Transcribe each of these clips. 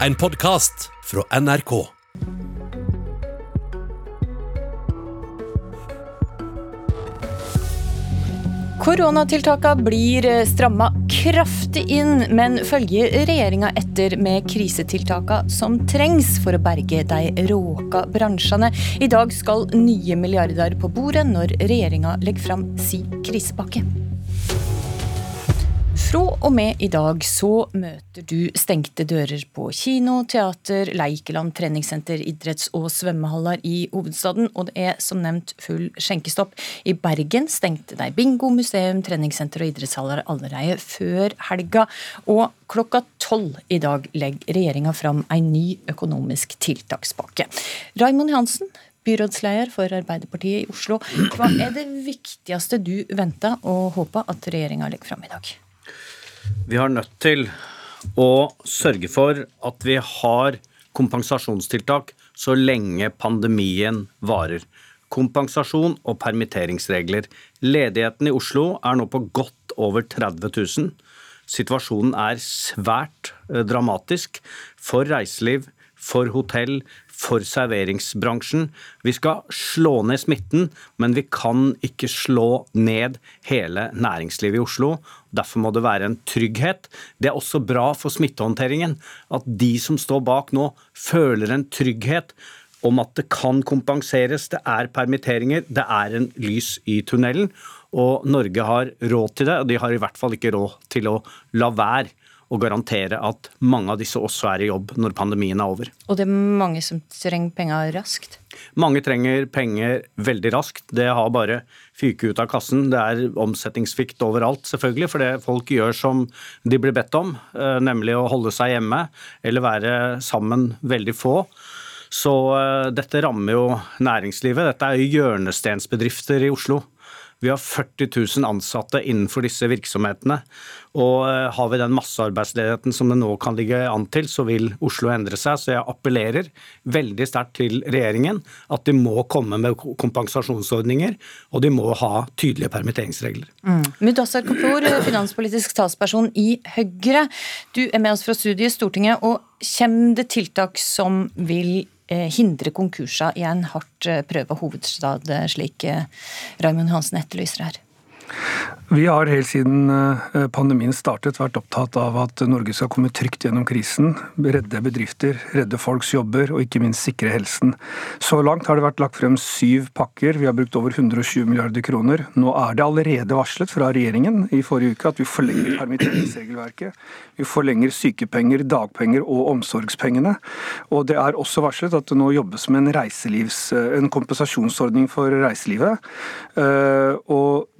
En podkast fra NRK. Koronatiltakene blir stramma kraftig inn, men følger regjeringa etter med krisetiltakene som trengs for å berge de råka bransjene? I dag skal nye milliarder på bordet når regjeringa legger fram sin krisepakke. Fra og med i dag så møter du stengte dører på kino, teater, leikeland, treningssenter, idretts- og svømmehaller i hovedstaden, og det er som nevnt full skjenkestopp. I Bergen stengte de bingo, museum, treningssenter og idrettshaller allerede før helga. Og klokka tolv i dag legger regjeringa fram en ny økonomisk tiltakspakke. Raimond Hansen, byrådsleder for Arbeiderpartiet i Oslo. Hva er det viktigste du venter og håper at regjeringa legger fram i dag? Vi har nødt til å sørge for at vi har kompensasjonstiltak så lenge pandemien varer. Kompensasjon og permitteringsregler. Ledigheten i Oslo er nå på godt over 30 000. Situasjonen er svært eh, dramatisk for reiseliv, for hotell, for serveringsbransjen. Vi skal slå ned smitten, men vi kan ikke slå ned hele næringslivet i Oslo. Derfor må det være en trygghet. Det er også bra for smittehåndteringen at de som står bak nå, føler en trygghet om at det kan kompenseres. Det er permitteringer, det er en lys i tunnelen. Og Norge har råd til det, og de har i hvert fall ikke råd til å la være og garantere at mange av disse også er i jobb når pandemien er over. Og det er mange som trenger penger raskt? Mange trenger penger veldig raskt. Det har bare fyket ut av kassen. Det er omsetningssvikt overalt, selvfølgelig, for det folk gjør som de blir bedt om, eh, nemlig å holde seg hjemme eller være sammen veldig få. Så eh, dette rammer jo næringslivet. Dette er jo hjørnestensbedrifter i Oslo. Vi har 40 000 ansatte innenfor disse virksomhetene. Og eh, har vi den massearbeidsledigheten som det nå kan ligge an til, så vil Oslo endre seg. Så jeg appellerer veldig sterkt til regjeringen at de må komme med kompensasjonsordninger, og de må ha tydelige permitteringsregler. Mm. Mudassar Kapur, finanspolitisk talsperson i Høyre. Du er med oss fra studiet i Stortinget. og Kommer det tiltak som vil hindre konkurser i en hardt eh, prøva hovedstad, eh, slik Raymond Hansen etterlyser her? Vi har helt siden eh, pandemien startet vært opptatt av at Norge skal komme trygt gjennom krisen, redde bedrifter, redde folks jobber og ikke minst sikre helsen. Så langt har det vært lagt frem syv pakker, vi har brukt over 120 milliarder kroner. Nå er det allerede varslet fra regjeringen i forrige uke at vi forlenger permitteringsregelverket. Vi forlenger sykepenger, dagpenger og omsorgspengene. Og det er også varslet at det nå jobbes med en, en kompensasjonsordning for reiselivet. Eh, og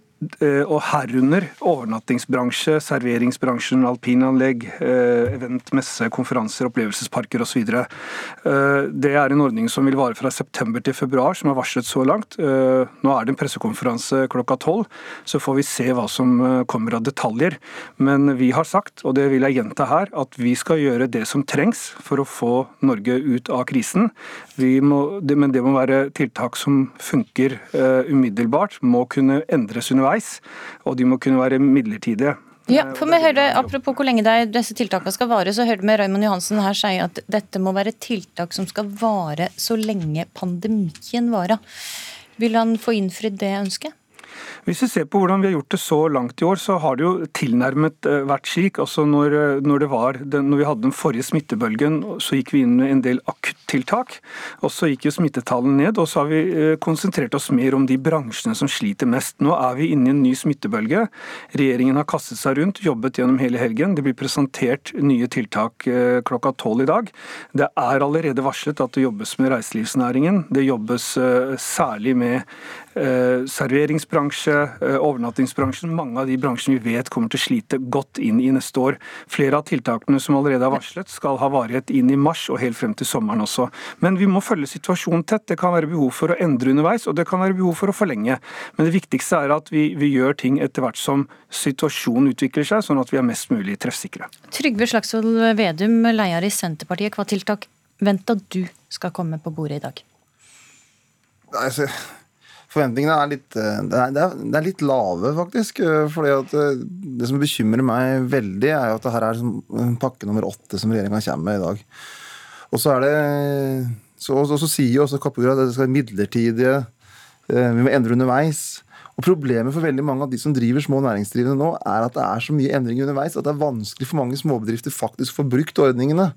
og herunder overnattingsbransje, serveringsbransjen, alpinanlegg, eh, event, messe, konferanser, opplevelsesparker osv. Eh, det er en ordning som vil vare fra september til februar, som er varslet så langt. Nå er det en pressekonferanse klokka tolv, så får vi se hva som kommer av detaljer. Men vi har sagt, og det vil jeg gjenta her, at vi skal gjøre det som trengs for å få Norge ut av krisen. Må, men det må være tiltak som funker umiddelbart, må kunne endres underveis underveis, og de må kunne være midlertidige. Ja, for vi hørte, Apropos hvor lenge disse tiltakene skal vare, så hørte vi Raymond Johansen her si at dette må være tiltak som skal vare så lenge pandemien varer. Vil han få innfridd det ønsket? Hvis vi ser på hvordan vi har gjort det så langt i år, så har det jo tilnærmet eh, vært slik. Altså når, eh, når, den, når vi hadde den forrige smittebølgen, så gikk vi inn med en del akuttiltak. Og så gikk jo smittetallene ned, og så har vi eh, konsentrert oss mer om de bransjene som sliter mest. Nå er vi inne i en ny smittebølge. Regjeringen har kastet seg rundt, jobbet gjennom hele helgen. Det blir presentert nye tiltak klokka tolv i dag. Det er allerede varslet at det jobbes med reiselivsnæringen. Det jobbes særlig med serveringsbransje, Eh, overnattingsbransjen, mange av de bransjene vi vet kommer til å slite godt inn i neste år. Flere av tiltakene som allerede er varslet, skal ha varighet inn i mars og helt frem til sommeren også. Men vi må følge situasjonen tett. Det kan være behov for å endre underveis, og det kan være behov for å forlenge. Men det viktigste er at vi, vi gjør ting etter hvert som situasjonen utvikler seg, sånn at vi er mest mulig treffsikre. Trygve Slagsvold Vedum, leder i Senterpartiet. Hva tiltak venter du skal komme på bordet i dag? Altså, Forventningene er litt, eh, det er, det er litt lave, faktisk. Eh, fordi at eh, Det som bekymrer meg veldig, er at det her er pakke nummer åtte som regjeringa kommer med i dag. Og så er det så, og så sier jo også Kapura at det skal være midlertidige, vi må endre underveis. Og Problemet for veldig mange av de som driver små næringsdrivende nå, er at det er så mye endring underveis at det er vanskelig for mange småbedrifter faktisk å få brukt ordningene.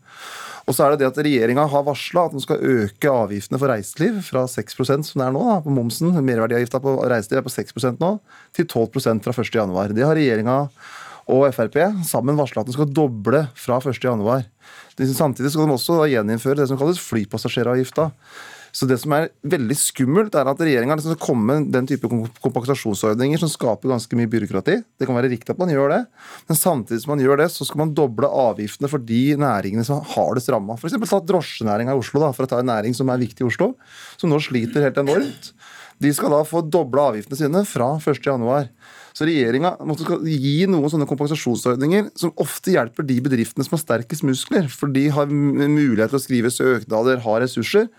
Og så er det det at Regjeringa har varsla at den skal øke avgiftene for reiseliv fra 6% som det er nå, da, på momsen. Merverdiavgifta på reiseliv er på 6% nå, til 12% fra 1.1. Det har regjeringa og Frp sammen varsla at den skal doble fra 1.1. Samtidig skal de også gjeninnføre det som kalles flypassasjeravgifta. Så det som er veldig skummelt, er at regjeringa liksom komme med den type kompensasjonsordninger som skaper ganske mye byråkrati. Det kan være riktig at man gjør det, men samtidig som man gjør det, så skal man doble avgiftene for de næringene som har hardest ramma. F.eks. ta drosjenæringa i Oslo, da, for å ta en næring som er viktig i Oslo, som nå sliter helt enormt. De skal da få doble avgiftene sine fra 1.1. Så regjeringa måtte gi noen sånne kompensasjonsordninger som ofte hjelper de bedriftene som har sterkest muskler, for de har mulighet til å skrive søknader, har ressurser.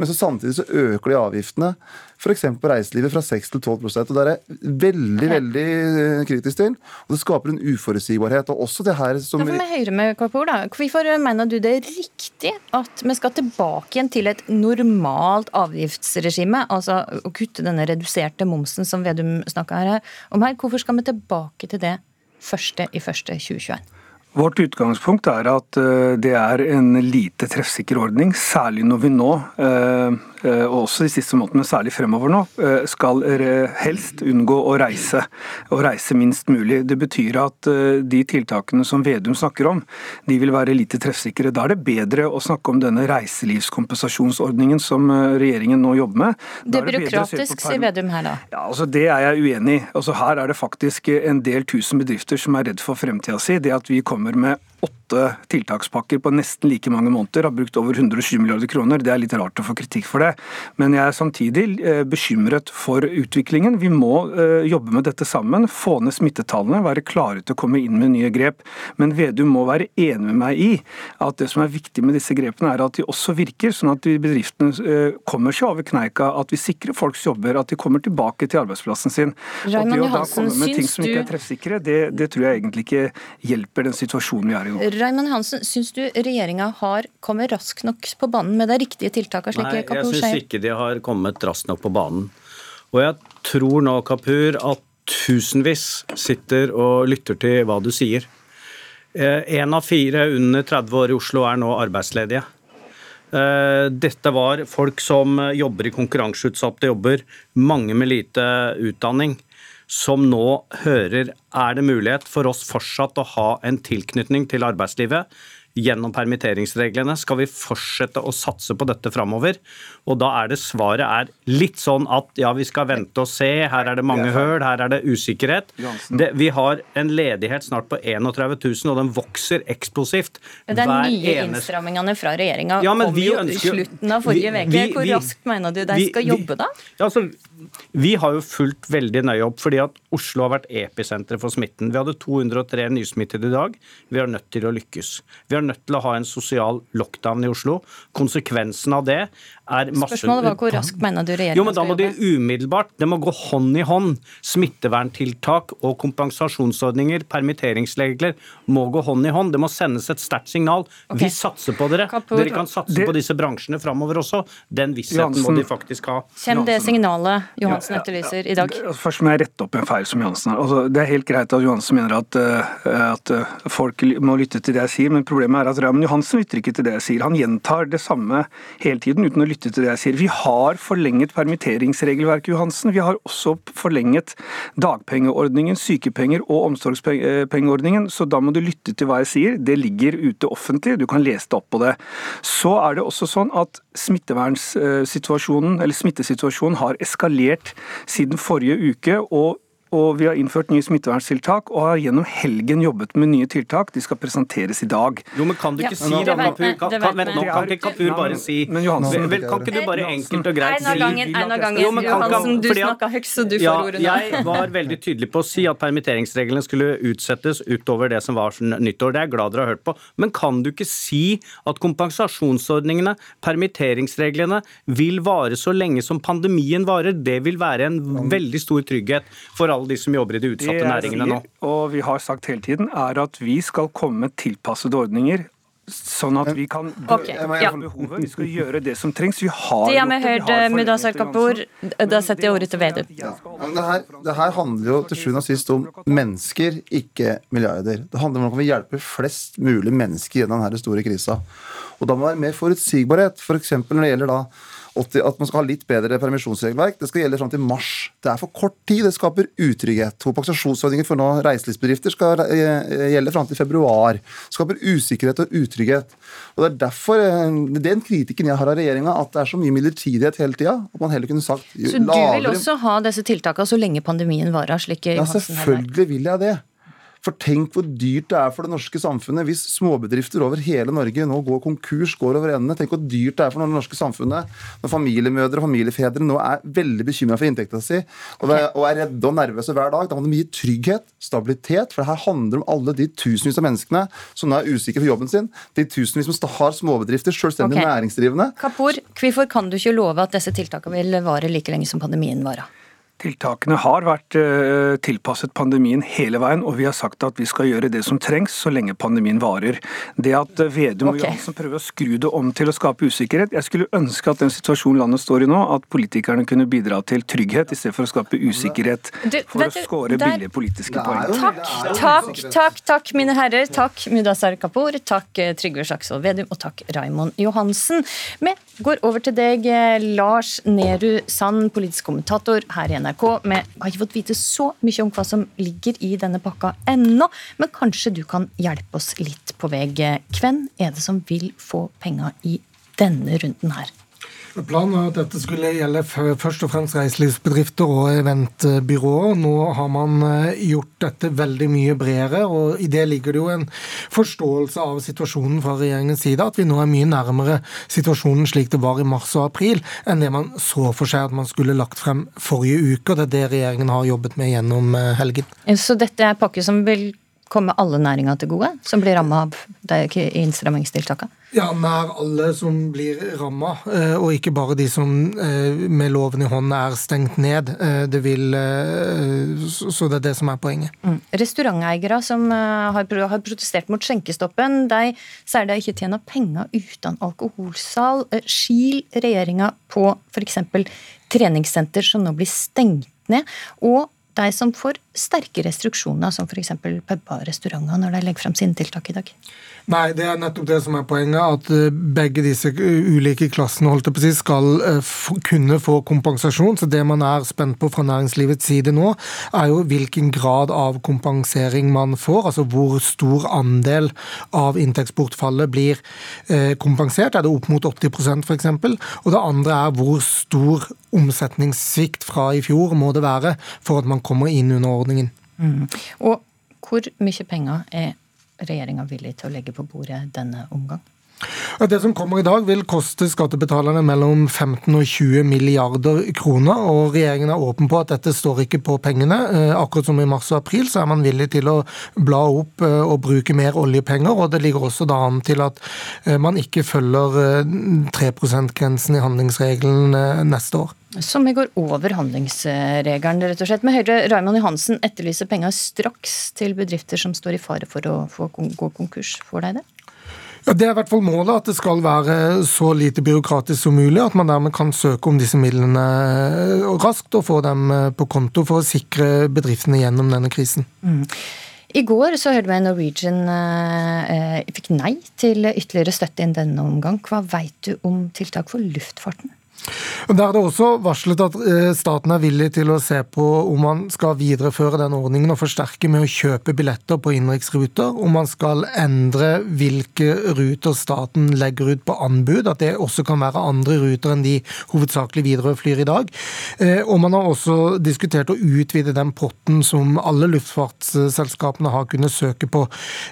Men så samtidig så øker de avgiftene, f.eks. på reiselivet, fra 6 til 12 og Det er jeg veldig veldig eh, kritisk til. og Det skaper en uforutsigbarhet. og også det her som... Derfor med Høyre med Kapur, da. Hvorfor mener du det er riktig at vi skal tilbake igjen til et normalt avgiftsregime? Altså å kutte denne reduserte momsen som Vedum snakka om her. Hvorfor skal vi tilbake til det første i første 2021? Vårt utgangspunkt er at eh, det er en lite treffsikker ordning, særlig når vi nå eh, og også de siste månedene, særlig fremover nå, eh, skal helst unngå å reise, og reise minst mulig. Det betyr at eh, de tiltakene som Vedum snakker om, de vil være lite treffsikre. Da er det bedre å snakke om denne reiselivskompensasjonsordningen som regjeringen nå jobber med. det er byråkratisk, sier Vedum her da. Ja, altså Det er jeg uenig i. Altså Her er det faktisk en del tusen bedrifter som er redd for fremtida si. Det at vi kommer med åtte åtte tiltakspakker på nesten like mange måneder, har brukt over 120 milliarder kroner. Det er litt rart å få kritikk for det. Men jeg er samtidig eh, bekymret for utviklingen. Vi må eh, jobbe med dette sammen, få ned smittetallene, være klare til å komme inn med nye grep. Men Vedum må være enig med meg i at det som er viktig med disse grepene, er at de også virker, sånn at bedriftene eh, kommer seg over kneika, at vi sikrer folks jobber, at de kommer tilbake til arbeidsplassen sin. Raymond Johansen, syns du... Det, det tror jeg egentlig ikke hjelper den situasjonen vi er i nå. Raymond Hansen, syns du regjeringa har kommet raskt nok på banen med de riktige tiltakene? Nei, jeg syns ikke de har kommet raskt nok på banen. Og jeg tror nå, Kapur, at tusenvis sitter og lytter til hva du sier. Én eh, av fire under 30 år i Oslo er nå arbeidsledige. Eh, dette var folk som jobber i konkurranseutsatte jobber, mange med lite utdanning som nå hører er det mulighet for oss fortsatt å ha en tilknytning til arbeidslivet gjennom permitteringsreglene. Skal vi fortsette å satse på dette framover? Og da er det svaret er litt sånn at ja, vi skal vente og se, her er det mange høl, her er det usikkerhet. Det, vi har en ledighet snart på 31 000, og den vokser eksplosivt. Det er nye innstrammingene fra regjeringa ja, kom jo i slutten av forrige uke. Hvor raskt mener du de skal jobbe da? Ja, altså, vi har jo fulgt veldig nøye opp, fordi at Oslo har vært episenteret for smitten. Vi hadde 203 nysmittede i dag. Vi er nødt til å lykkes. Vi er nødt til å ha en sosial lockdown i Oslo. Konsekvensen av det er masse Spørsmålet var hvor raskt mener du regjeringen Jo, men Da må de umiddelbart, det må gå hånd i hånd. Smitteverntiltak og kompensasjonsordninger, permitteringsregler, må gå hånd i hånd. Det må sendes et sterkt signal. Okay. Vi satser på dere. Kapur. Dere kan satse det... på disse bransjene framover også. Den vissheten må de faktisk ha. Kjem det signalet Johansen etterlyser i dag? Altså, først må jeg rette opp en feil som Johansen har. Altså, det er helt greit at Johansen mener at, uh, at uh, folk må lytte til det jeg sier, men problemet er at Raymond Johansen lytter ikke til det jeg sier. Han gjentar det samme hele tiden uten å lytte til det jeg sier. Vi har forlenget permitteringsregelverket, Johansen. Vi har også forlenget dagpengeordningen, sykepenger og omsorgspengeordningen. Så da må du lytte til hva jeg sier. Det ligger ute offentlig, du kan lese det opp på det. Så er det også sånn at smittevernssituasjonen, eller smittesituasjonen har eskalert siden forrige uke. og og vi har innført nye smitteverntiltak og har gjennom helgen jobbet med nye tiltak. De skal presenteres i dag. Jo, men kan du ikke Ja, si det Kapur, kan, kan, vent, nå kan ikke Kapur bare si Men Johansen- vel, Kan ikke du bare enkelt og greit En av si gangen, en av gangen. Jo, men kan- Johansen, du snakka høyt, så du får ja, ordet nå. Jeg var veldig tydelig på å si at permitteringsreglene skulle utsettes utover det som var sånn nyttår. Det er jeg glad dere har hørt på. Men kan du ikke si at kompensasjonsordningene, permitteringsreglene, vil vare så lenge som pandemien varer? Det vil være en veldig stor trygghet for alle de som jobber i de utsatte det næringene nå. sier, og vi har sagt hele tiden, er at vi skal komme med tilpassede ordninger. Sånn at vi kan okay. ja. behovet. Vi skal gjøre det som trengs. Vi har Det har vi hørt, Mudassar Kapur. Da setter jeg ordet til Vedum. Ja, det, her, det her handler jo til sjuende og sist om mennesker, ikke milliarder. Det handler om hvordan vi hjelper flest mulig mennesker gjennom denne store krisa. Og da må det være mer forutsigbarhet. F.eks. For når det gjelder da 80, at man skal ha litt bedre permisjonsregelverk. Det skal gjelde fram til mars. Det er for kort tid. Det skaper utrygghet. Kompensasjonsordninger for nå reiselivsbedrifter skal eh, gjelde fram til februar. Det skaper usikkerhet og utrygghet. Og Det er derfor eh, den kritikken jeg har av regjeringa, at det er så mye midlertidighet hele tida. At man heller kunne sagt Så du vil også ha disse tiltakene så lenge pandemien varer, slik ja, Johansen selvfølgelig vil jeg det. For tenk hvor dyrt det er for det norske samfunnet hvis småbedrifter over hele Norge nå går konkurs, går over endene. Tenk hvor dyrt det er for det norske samfunnet når familiemødre og familiefedre nå er veldig bekymra for inntekta si og, det, og er redde og nervøse hver dag. Da må de gi trygghet, stabilitet, for det her handler om alle de tusenvis av menneskene som nå er usikre for jobben sin. De tusenvis som har småbedrifter, selvstendig okay. næringsdrivende. Kapur, hvorfor kan du ikke love at disse tiltakene vil vare like lenge som pandemien varer? Tiltakene har vært eh, tilpasset pandemien hele veien, og vi har sagt at vi skal gjøre det som trengs så lenge pandemien varer. Det at eh, Vedum og og Johansen prøver å skru det om til å skape usikkerhet Jeg skulle ønske at den situasjonen landet står i nå, at politikerne kunne bidra til trygghet i stedet for å skape usikkerhet Du, for å skåre billige politiske poeng. Takk, takk, takk, takk, mine herrer. Takk, Mudassar Kapur. Takk, eh, Trygve Slagsvold Vedum. Og takk, Raimond Johansen. Vi går over til deg, Lars Nehru Sand, politisk kommentator her i NRK. Vi har ikke fått vite så mye om hva som ligger i denne pakka ennå, men kanskje du kan hjelpe oss litt på vei. Hvem er det som vil få penger i denne runden her? Planen var at dette skulle gjelde først og fremst reiselivsbedrifter og eventbyråer. Nå har man eh, gjort dette veldig mye bredere, og i det ligger det jo en forståelse av situasjonen fra regjeringens side, at vi nå er mye nærmere situasjonen slik det var i mars og april, enn det man så for seg at man skulle lagt frem forrige uke. og Det er det regjeringen har jobbet med gjennom eh, helgen. Så dette er pakke som vil komme alle næringer til gode, som blir ramma av innstrammingstiltakene? Ja, nær alle som blir ramma, eh, og ikke bare de som eh, med loven i hånden er stengt ned. Eh, Det vil, så det er det som er poenget. Mm. Restauranteiere som har, protestert mot skjenkestoppen, de sier de ikke tjener penger uten alkoholsal. Skil regjeringa på f.eks. treningssenter som nå blir stengt ned, og de som får sterke restriksjoner, som f.eks. puber og restauranter, når de legger frem sine tiltak i dag. Nei, det er nettopp det som er poenget. At eh, begge disse eh, ulike klassene holdt jeg på å skal eh, kunne få kompensasjon. Så det man er spent på fra næringslivets side nå, er jo hvilken grad av kompensering man får. Altså hvor stor andel av inntektsbortfallet blir kompensert. Er det opp mot 80% f.eks.? Og det andre er hvor stor omsetningssvikt fra i fjor må det være for at man kommer inn under ordningen. Og hvor mye penger er regjeringa villig til å legge på bordet denne omgang? Det som kommer i dag vil koste skattebetalerne mellom 15 og 20 milliarder kroner, og regjeringen er åpen på at dette står ikke på pengene. Eh, Akkurat som i mars og april så er man villig til å bla opp eh, og bruke mer oljepenger, og det ligger også da an til at eh, man ikke følger eh, 3 %-grensen i handlingsregelen neste år. Som vi går over handlingsregelen, rett og slett. Men Høyre Raymond Johansen etterlyser penger straks til bedrifter som står i fare for å gå konkurs. Får deg det? Ja, Det er i hvert fall målet, at det skal være så lite byråkratisk som mulig. At man dermed kan søke om disse midlene eh, raskt og få dem eh, på konto for å sikre bedriftene gjennom denne krisen. I går så hørte vi at Norwegian eh, fikk nei til ytterligere støtte i denne omgang. Hva veit du om tiltak for luftfarten? Der er det også varslet at eh, staten er villig til å se på om man skal videreføre den ordningen og forsterke med å kjøpe billetter på innenriksruter. Om man skal endre hvilke ruter staten legger ut på anbud. At det også kan være andre ruter enn de hovedsakelig Widerøe flyr i dag. Eh, og man har også diskutert å utvide den potten som alle luftfartsselskapene har kunnet søke på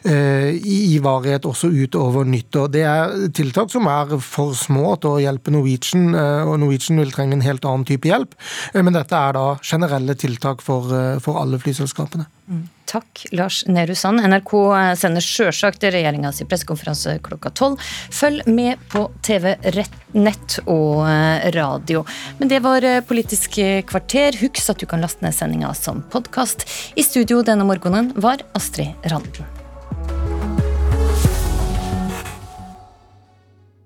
eh, i varighet også utover nyttår. Det er tiltak som er for små til å hjelpe Norwegian og Norwegian vil trenge en helt annen type hjelp. Eh, men dette er da generelle tiltak for, eh, for alle flyselskapene. Mm. Takk, Lars Nehru Sand. NRK eh, sender sjølsagt regjeringas pressekonferanse klokka tolv. Følg med på TV, nett og radio. Men det var Politisk kvarter. Husk at du kan laste ned sendinga som podkast. I studio denne morgenen var Astrid Randen.